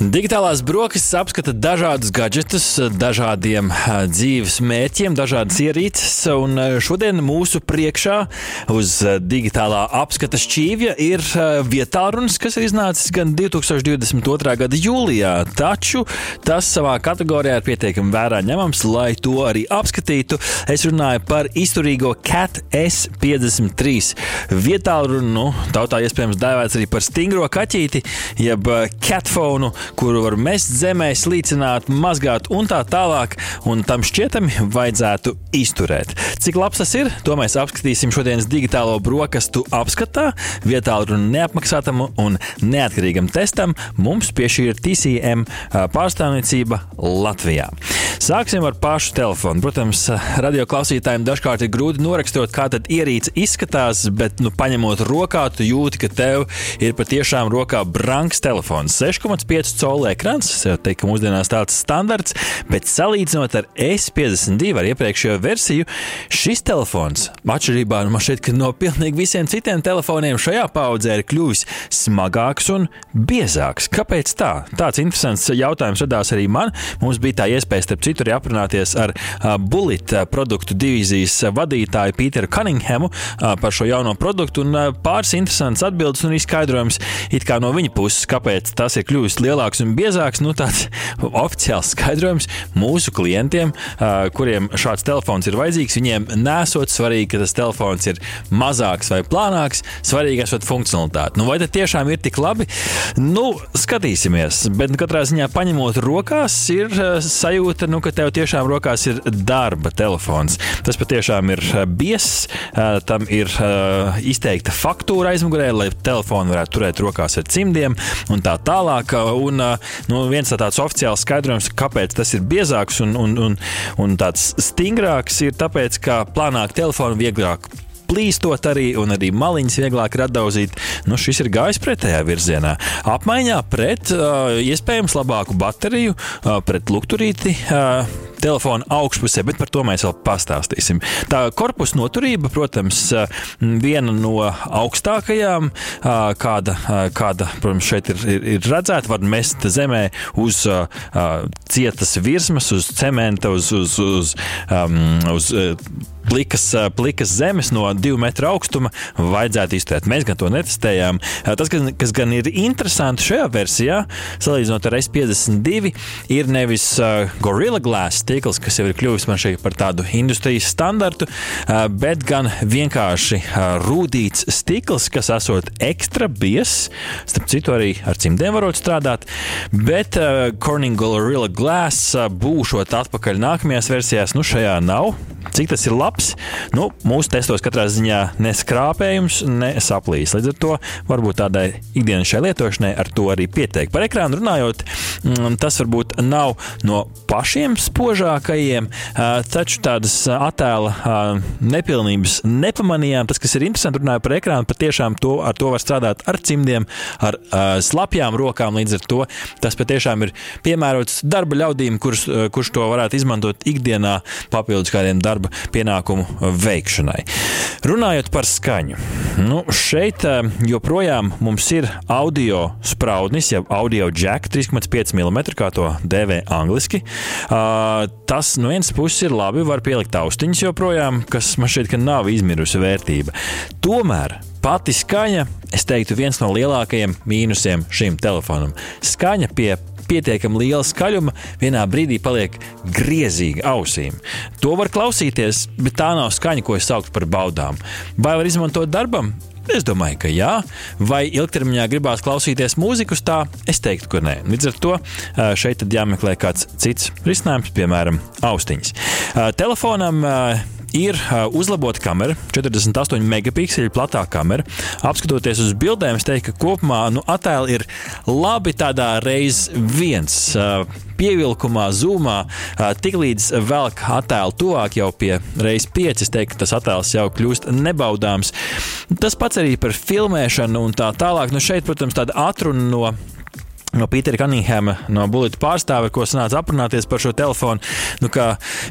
Digitālās brokastis apskata dažādus gadgetus, dažādiem dzīves mērķiem, dažādas ierīces. Un šodien mūsu priekšā uz digitālā apskata šķīvja ir vietārunis, kas ir iznācis gan 2022. gada jūlijā. Taču tas savā kategorijā ir pietiekami vērā ņemams, lai to arī apskatītu. Es runāju par izturīgo CAT S53 vietālruni, nu, tautā iespējams dēvēts arī par stingro kaķīti, jeb catfonu kuru var mest zemē, slīcināt, mazgāt un tā tālāk, un tam šķietami vajadzētu izturēt. Cik labs tas ir, to mēs apskatīsim šodienas digitālo brokastu apskatā. Vietā runa neapmaksātam un neatkarīgam testam mums piešķīra TCM pārstāvniecība Latvijā. Sāksim ar pašu telefonu. Protams, radio klausītājiem dažkārt ir grūti norakstot, kā tad ierīce izskatās, bet, nu, paņemot rokā, tu jūti, ka tev ir patiešām rokā branks telefons. 6,5 colu ekrāns, es jau teiktu, ka mūsdienās tāds standarts, bet salīdzinot ar S52 ar iepriekšējo versiju, šis telefons, atšķirībā nu, šeit, no pilnīgi visiem citiem telefoniem, šajā paudzē ir kļuvis smagāks un biezāks. Kāpēc tā? Tāds interesants jautājums radās arī man. Mums bija tā iespēja, starp citu, arī aprunāties ar Bullet produktu divīzijas vadītāju Pīteru Cunninghamu par šo jauno produktu, un pāris interesants atbildes un izskaidrojums no viņa puses, kāpēc tas ir kļuvis lielāks un biezāks. Nu, tāds oficiāls skaidrojums mūsu klientiem, kuriem šāds telefons ir vajadzīgs, viņiem nesot svarīgi, ka tas telefons ir mazāks vai plānāks, svarīgi esot funkcionalitāte. Nu, vai tas tiešām ir tik labi? Nu, skatīsimies. Bet katrā ziņā paņemot rokās, ir sajūta, nu, ka tev tiešām rokās ir darba telefons. Tas patiešām ir biezs, tam ir izteikta faktūra aizmugurē, lai telefonu varētu turēt rokās ar cimdiem un tā tālāk. Un nu, viens tāds oficiāls skaidrojums, kāpēc tas ir biezāks un, un, un, un tāds stingrāks, ir tāpēc, ka plānāk telefonu vieglāk plīstot arī, un arī maliņas vieglāk ir atdauzīt. Nu, šis ir gājis pretējā virzienā. Apmaiņā pret uh, iespējams labāku bateriju, uh, pret lukturīti. Uh, telefona augšpusē, bet par to mēs vēl pastāstīsim. Tā korpusa noturība, protams, viena no augstākajām, kāda, kāda protams, šeit ir, ir, ir redzēta. Var mest zemē uz cietas virsmas, uz cementa, uz, uz, uz, um, uz plikas, plikas zemes no divu metru augstuma vajadzētu izturēt. Mēs gan to netestējām. Tas, kas gan ir interesanti šajā versijā, salīdzinot ar S52, ir nevis Gorilla Glass tīkls, kas jau ir kļuvis man šeit par tādu industrijas standartu, bet gan vienkārši rūtīts stikls, kas esot ekstra biezs. Starp citu, arī ar cimdiem varot strādāt. Bet Corning Gorilla Glass būšot atpakaļ nākamajās versijās, nu šajā nav. Cik tas ir labs? Nu, mūsu testos katrā ziņā neskrāpējums, ne saplīs. Līdz ar to varbūt tādai ikdienas šai lietošanai ar to arī pieteikt. Par ekrānu runājot, mm, tas varbūt nav no pašiem spožākajiem, taču tādas attēla nepilnības nepamanījām. Tas, kas ir interesanti, runājot par ekrānu, patiešām to, ar to var strādāt ar cimdiem, ar slapjām rokām. Līdz ar to tas patiešām ir piemērots darba ļaudīm, kurš, kurš to varētu izmantot ikdienā papildus kādiem darba pienākumu veikšanai. Runājot par skaņu, nu, šeit eh, joprojām mums ir audio spraudnis, jau audio jack 3,5 mm, kā to dēvē angliski. Uh, tas no vienas puses ir labi, var pielikt austiņas joprojām, kas man šķiet, ka nav izmirusi vērtība. Tomēr pati skaņa, es teiktu, viens no lielākajiem mīnusiem šim telefonam. Skaņa pie pietiekami liela skaļuma, vienā brīdī paliek griezīga ausīm. To var klausīties, bet tā nav skaņa, ko es sauktu par baudām. Vai var izmantot darbam? Es domāju, ka jā, vai ilgtermiņā gribās klausīties mūzikas tā, es teiktu, ka nē. Līdz ar to šeit jāmeklē kāds cits risinājums, piemēram, austiņas. Telefonam ir uzlabota kamera, 48 megapikseli platā kamera. Apskatoties uz bildēm, es teiktu, ka kopumā nu, attēli ir labi tādā reizes viens. Pievilkumā, zūmā, tiklīdz velk attēlu tuvāk jau pie reizes pieci, es teiktu, ka tas attēls jau kļūst nebaudāms. Tas pats arī par filmēšanu un tā tālāk. Nu, šeit, protams, tāda atruna no no Pītera Kaninghama, no Bulīta pārstāve, ko sanāca aprunāties par šo telefonu. Nu,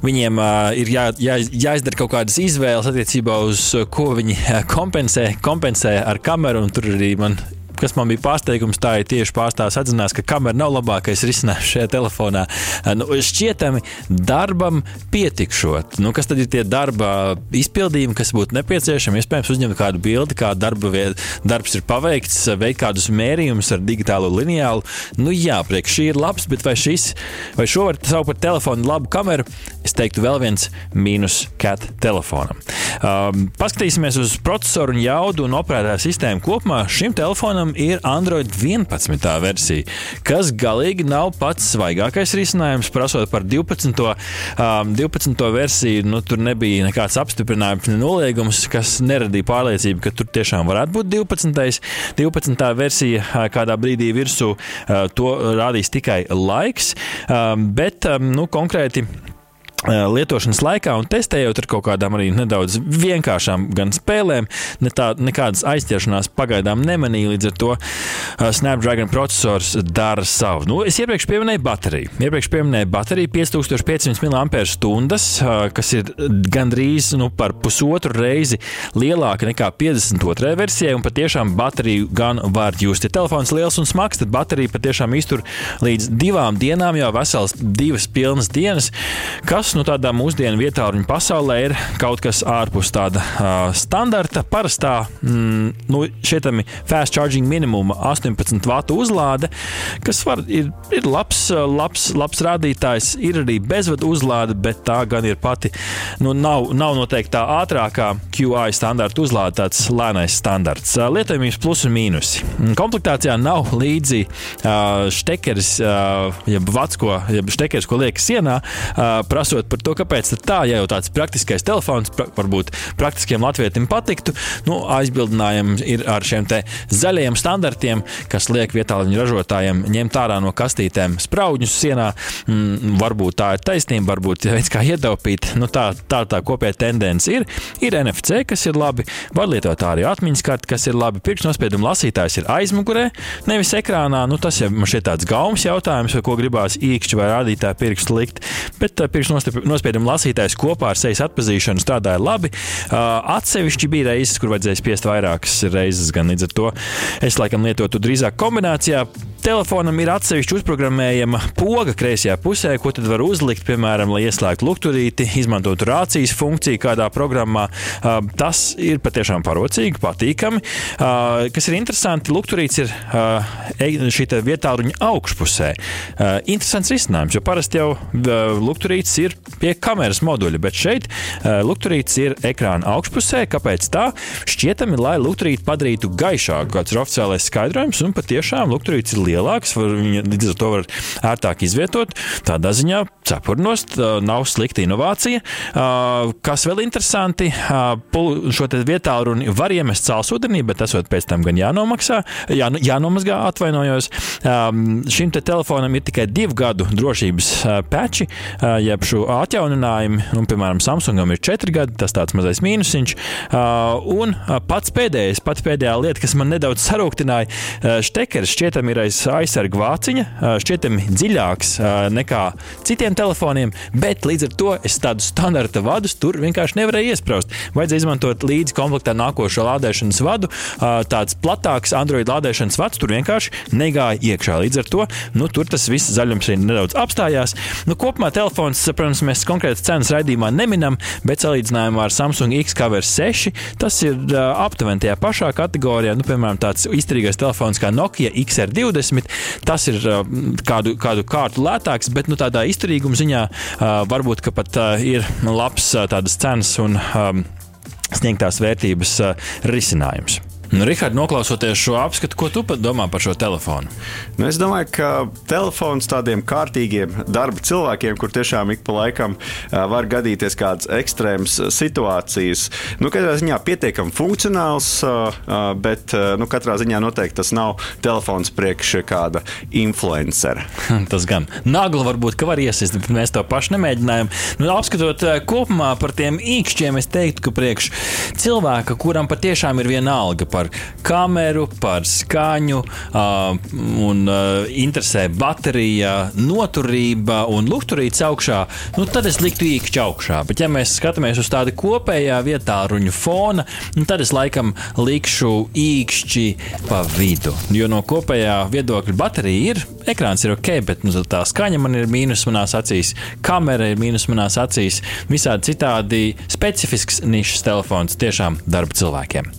viņiem uh, ir jā, jā, jāizdara kaut kādas izvēles attiecībā uz ko viņi kompensē, kompensē ar kameru. Tur arī man kas man bija pārsteigums, tā ir tieši pārstāvs atzinās, ka kamera nav labākais risinājums šajā telefonā. Nu, šķietami darbam pietikšot. Nu, kas tad ir tie darba izpildījumi, kas būtu nepieciešami? Iespējams, uzņemt kādu bildi, kā darba viet, darbs ir paveikts, veikt kādus mērījumus ar digitālo lineālu. Nu, jā, priekš šī ir labs, bet vai, šis, vai šo var saukt par telefonu labu kameru? Es teiktu, vēl viens mīnus cat telefonam. Um, paskatīsimies uz procesoru un jaudu un operētāju sistēmu kopumā. Šim telefonam Samsungam ir Android 11. versija, kas galīgi nav pats svaigākais risinājums. Prasot par 12. Um, 12. versiju, nu, tur nebija nekāds apstiprinājums, noliegums, kas neradīja pārliecību, ka tur tiešām varētu būt 12. 12. versija kādā brīdī virsū. Uh, to rādīs tikai laiks, um, bet um, nu, konkrēti lietošanas laikā un testējot ar kaut kādām arī nedaudz vienkāršām gan spēlēm, ne tā, nekādas aizķeršanās pagaidām nemanīja. Līdz ar to Snapdragon processors dara savu. Nu, es iepriekš pieminēju bateriju. Iepriekš pieminēju bateriju 5500 mAh, kas ir gandrīz nu, par pusotru reizi lielāka nekā 52. versijai, un patiešām bateriju gan var just. Ja telefons liels un smags, tad baterija patiešām iztur līdz divām dienām, jau vesels divas pilnas dienas, kas kas nu, tādā mūsdienu vietā un pasaulē ir kaut kas ārpus tāda uh, standarta, parastā, mm, nu, šietami fast charging minimuma 18 vatu uzlāde, kas var, ir, ir labs, labs, labs rādītājs. Ir arī bezvadu uzlāde, bet tā gan ir pati, nu, nav, nav noteikti tā ātrākā QI standarta uzlāde, tāds lēnais standarts. Lietojamības plus un mīnusi. Komplektācijā nav līdzi uh, štekeris, uh, jeb vats, ko, jeb štekeris, ko liek sienā, uh, prasot runājot par to, kāpēc tā, ja jau tāds praktiskais telefons, pra, varbūt praktiskiem latvietim patiktu, nu, aizbildinājums ir ar šiem zaļajiem standartiem, kas liek vietā viņu ražotājiem ņemt ārā no kastītēm spraudņus sienā. Mm, varbūt tā ir taisnība, varbūt veids, kā ietaupīt. Nu, tā, tā tā kopējā tendence ir. Ir NFC, kas ir labi, var lietot arī atmiņas karti, kas ir labi. Pirkstnospiedumu lasītājs ir aizmugurē, nevis ekrānā. Nu, tas jau man šķiet tāds gaumas jautājums, ko gribās īkšķi vai rādītāju pirkstu likt. Bet uh, pirkstnospiedumu nospiedumu lasītājs kopā ar sejas atpazīšanu strādāja labi. Atsevišķi bija reizes, kur vajadzēja spiest vairākas reizes, gan līdz ar to es laikam lietotu drīzāk kombinācijā. Telefonam ir atsevišķi uzprogrammējama poga kreisajā pusē, ko tad var uzlikt, piemēram, lai ieslēgtu lukturīti, izmantotu rācijas funkciju kādā programmā. Tas ir patiešām parocīgi, patīkami. Kas ir interesanti, lukturīts ir šī vietā ruņa augšpusē. Interesants risinājums, jo parasti jau lukturīts ir pie kameras moduļa, bet šeit lukturītis ir ekrāna augšpusē. Kāpēc tā? Šķietami, lai lukturīti padarītu gaišāku, kāds ir oficiālais skaidrojums, un patiešām lukturītis ir lielāks, var, viņa līdz ar to var ērtāk izvietot. Tādā ziņā cepurnost nav slikta inovācija. Kas vēl interesanti, šo vietā runu var iemest cēlsūdenī, bet tas pēc tam gan jānomaksā, jā, jānomazgā, atvainojos. Šim te telefonam ir tikai divu gadu drošības peči, jeb šo atjauninājumu. Un, piemēram, Samsungam ir 4 gadi, tas tāds mazais mīnusiņš. Un pats pēdējais, pats pēdējā lieta, kas man nedaudz sarūktināja, štekers šķietam ir aiz aizsarga vāciņa, šķietam dziļāks nekā citiem telefoniem, bet līdz ar to es tādu standarta vadus tur vienkārši nevarēju iesprāst. Vajadzēja izmantot līdzi komplektā nākošo lādēšanas vadu. Tāds platāks Android lādēšanas vads tur vienkārši negāja iekšā. Līdz ar to nu, tur tas viss zaļums arī nedaudz apstājās. Nu, kopumā telefons, protams, mēs konkrētas cenas raidījumā neminam, bet salīdzinājumā ar Samsung X-Cover 6 tas ir aptuveni tajā pašā kategorijā. Nu, piemēram, tāds izturīgais telefons kā Nokia XR20, tas ir uh, kādu, kādu kārtu lētāks, bet nu, tādā izturīguma ziņā uh, varbūt pat uh, ir labs tādas cenas un um, sniegtās vērtības risinājums. Nu, Rihard, noklausoties šo apskatu, ko tu domā par šo telefonu? Nu, es domāju, ka telefons tādiem kārtīgiem darba cilvēkiem, kur tiešām ik pa laikam var gadīties kādas ekstrēmas situācijas, nu, katrā ziņā pietiekami funkcionāls, bet nu, katrā ziņā noteikti tas nav telefons priekš kāda influencera. tas gan. Nagla varbūt, ka var iesist, bet mēs to pašu nemēģinājām. Nu, apskatot kopumā par tiem īkšķiem, es teiktu, ka priekš cilvēka, kuram patiešām ir viena alga par kameru, par skaņu, un interesē baterija, noturība un lukturīts augšā, nu, tad es liktu īkšķi augšā. Bet, ja mēs skatāmies uz tādu kopējā vietā, ruņu fona, nu, tad es laikam likšu īkšķi pa vidu. Jo no kopējā viedokļa baterija ir, ekrāns ir ok, bet nu, tā skaņa man ir mīnus manās acīs, kamera ir mīnus manās acīs, visādi citādi specifisks nišas telefons tiešām darba cilvēkiem.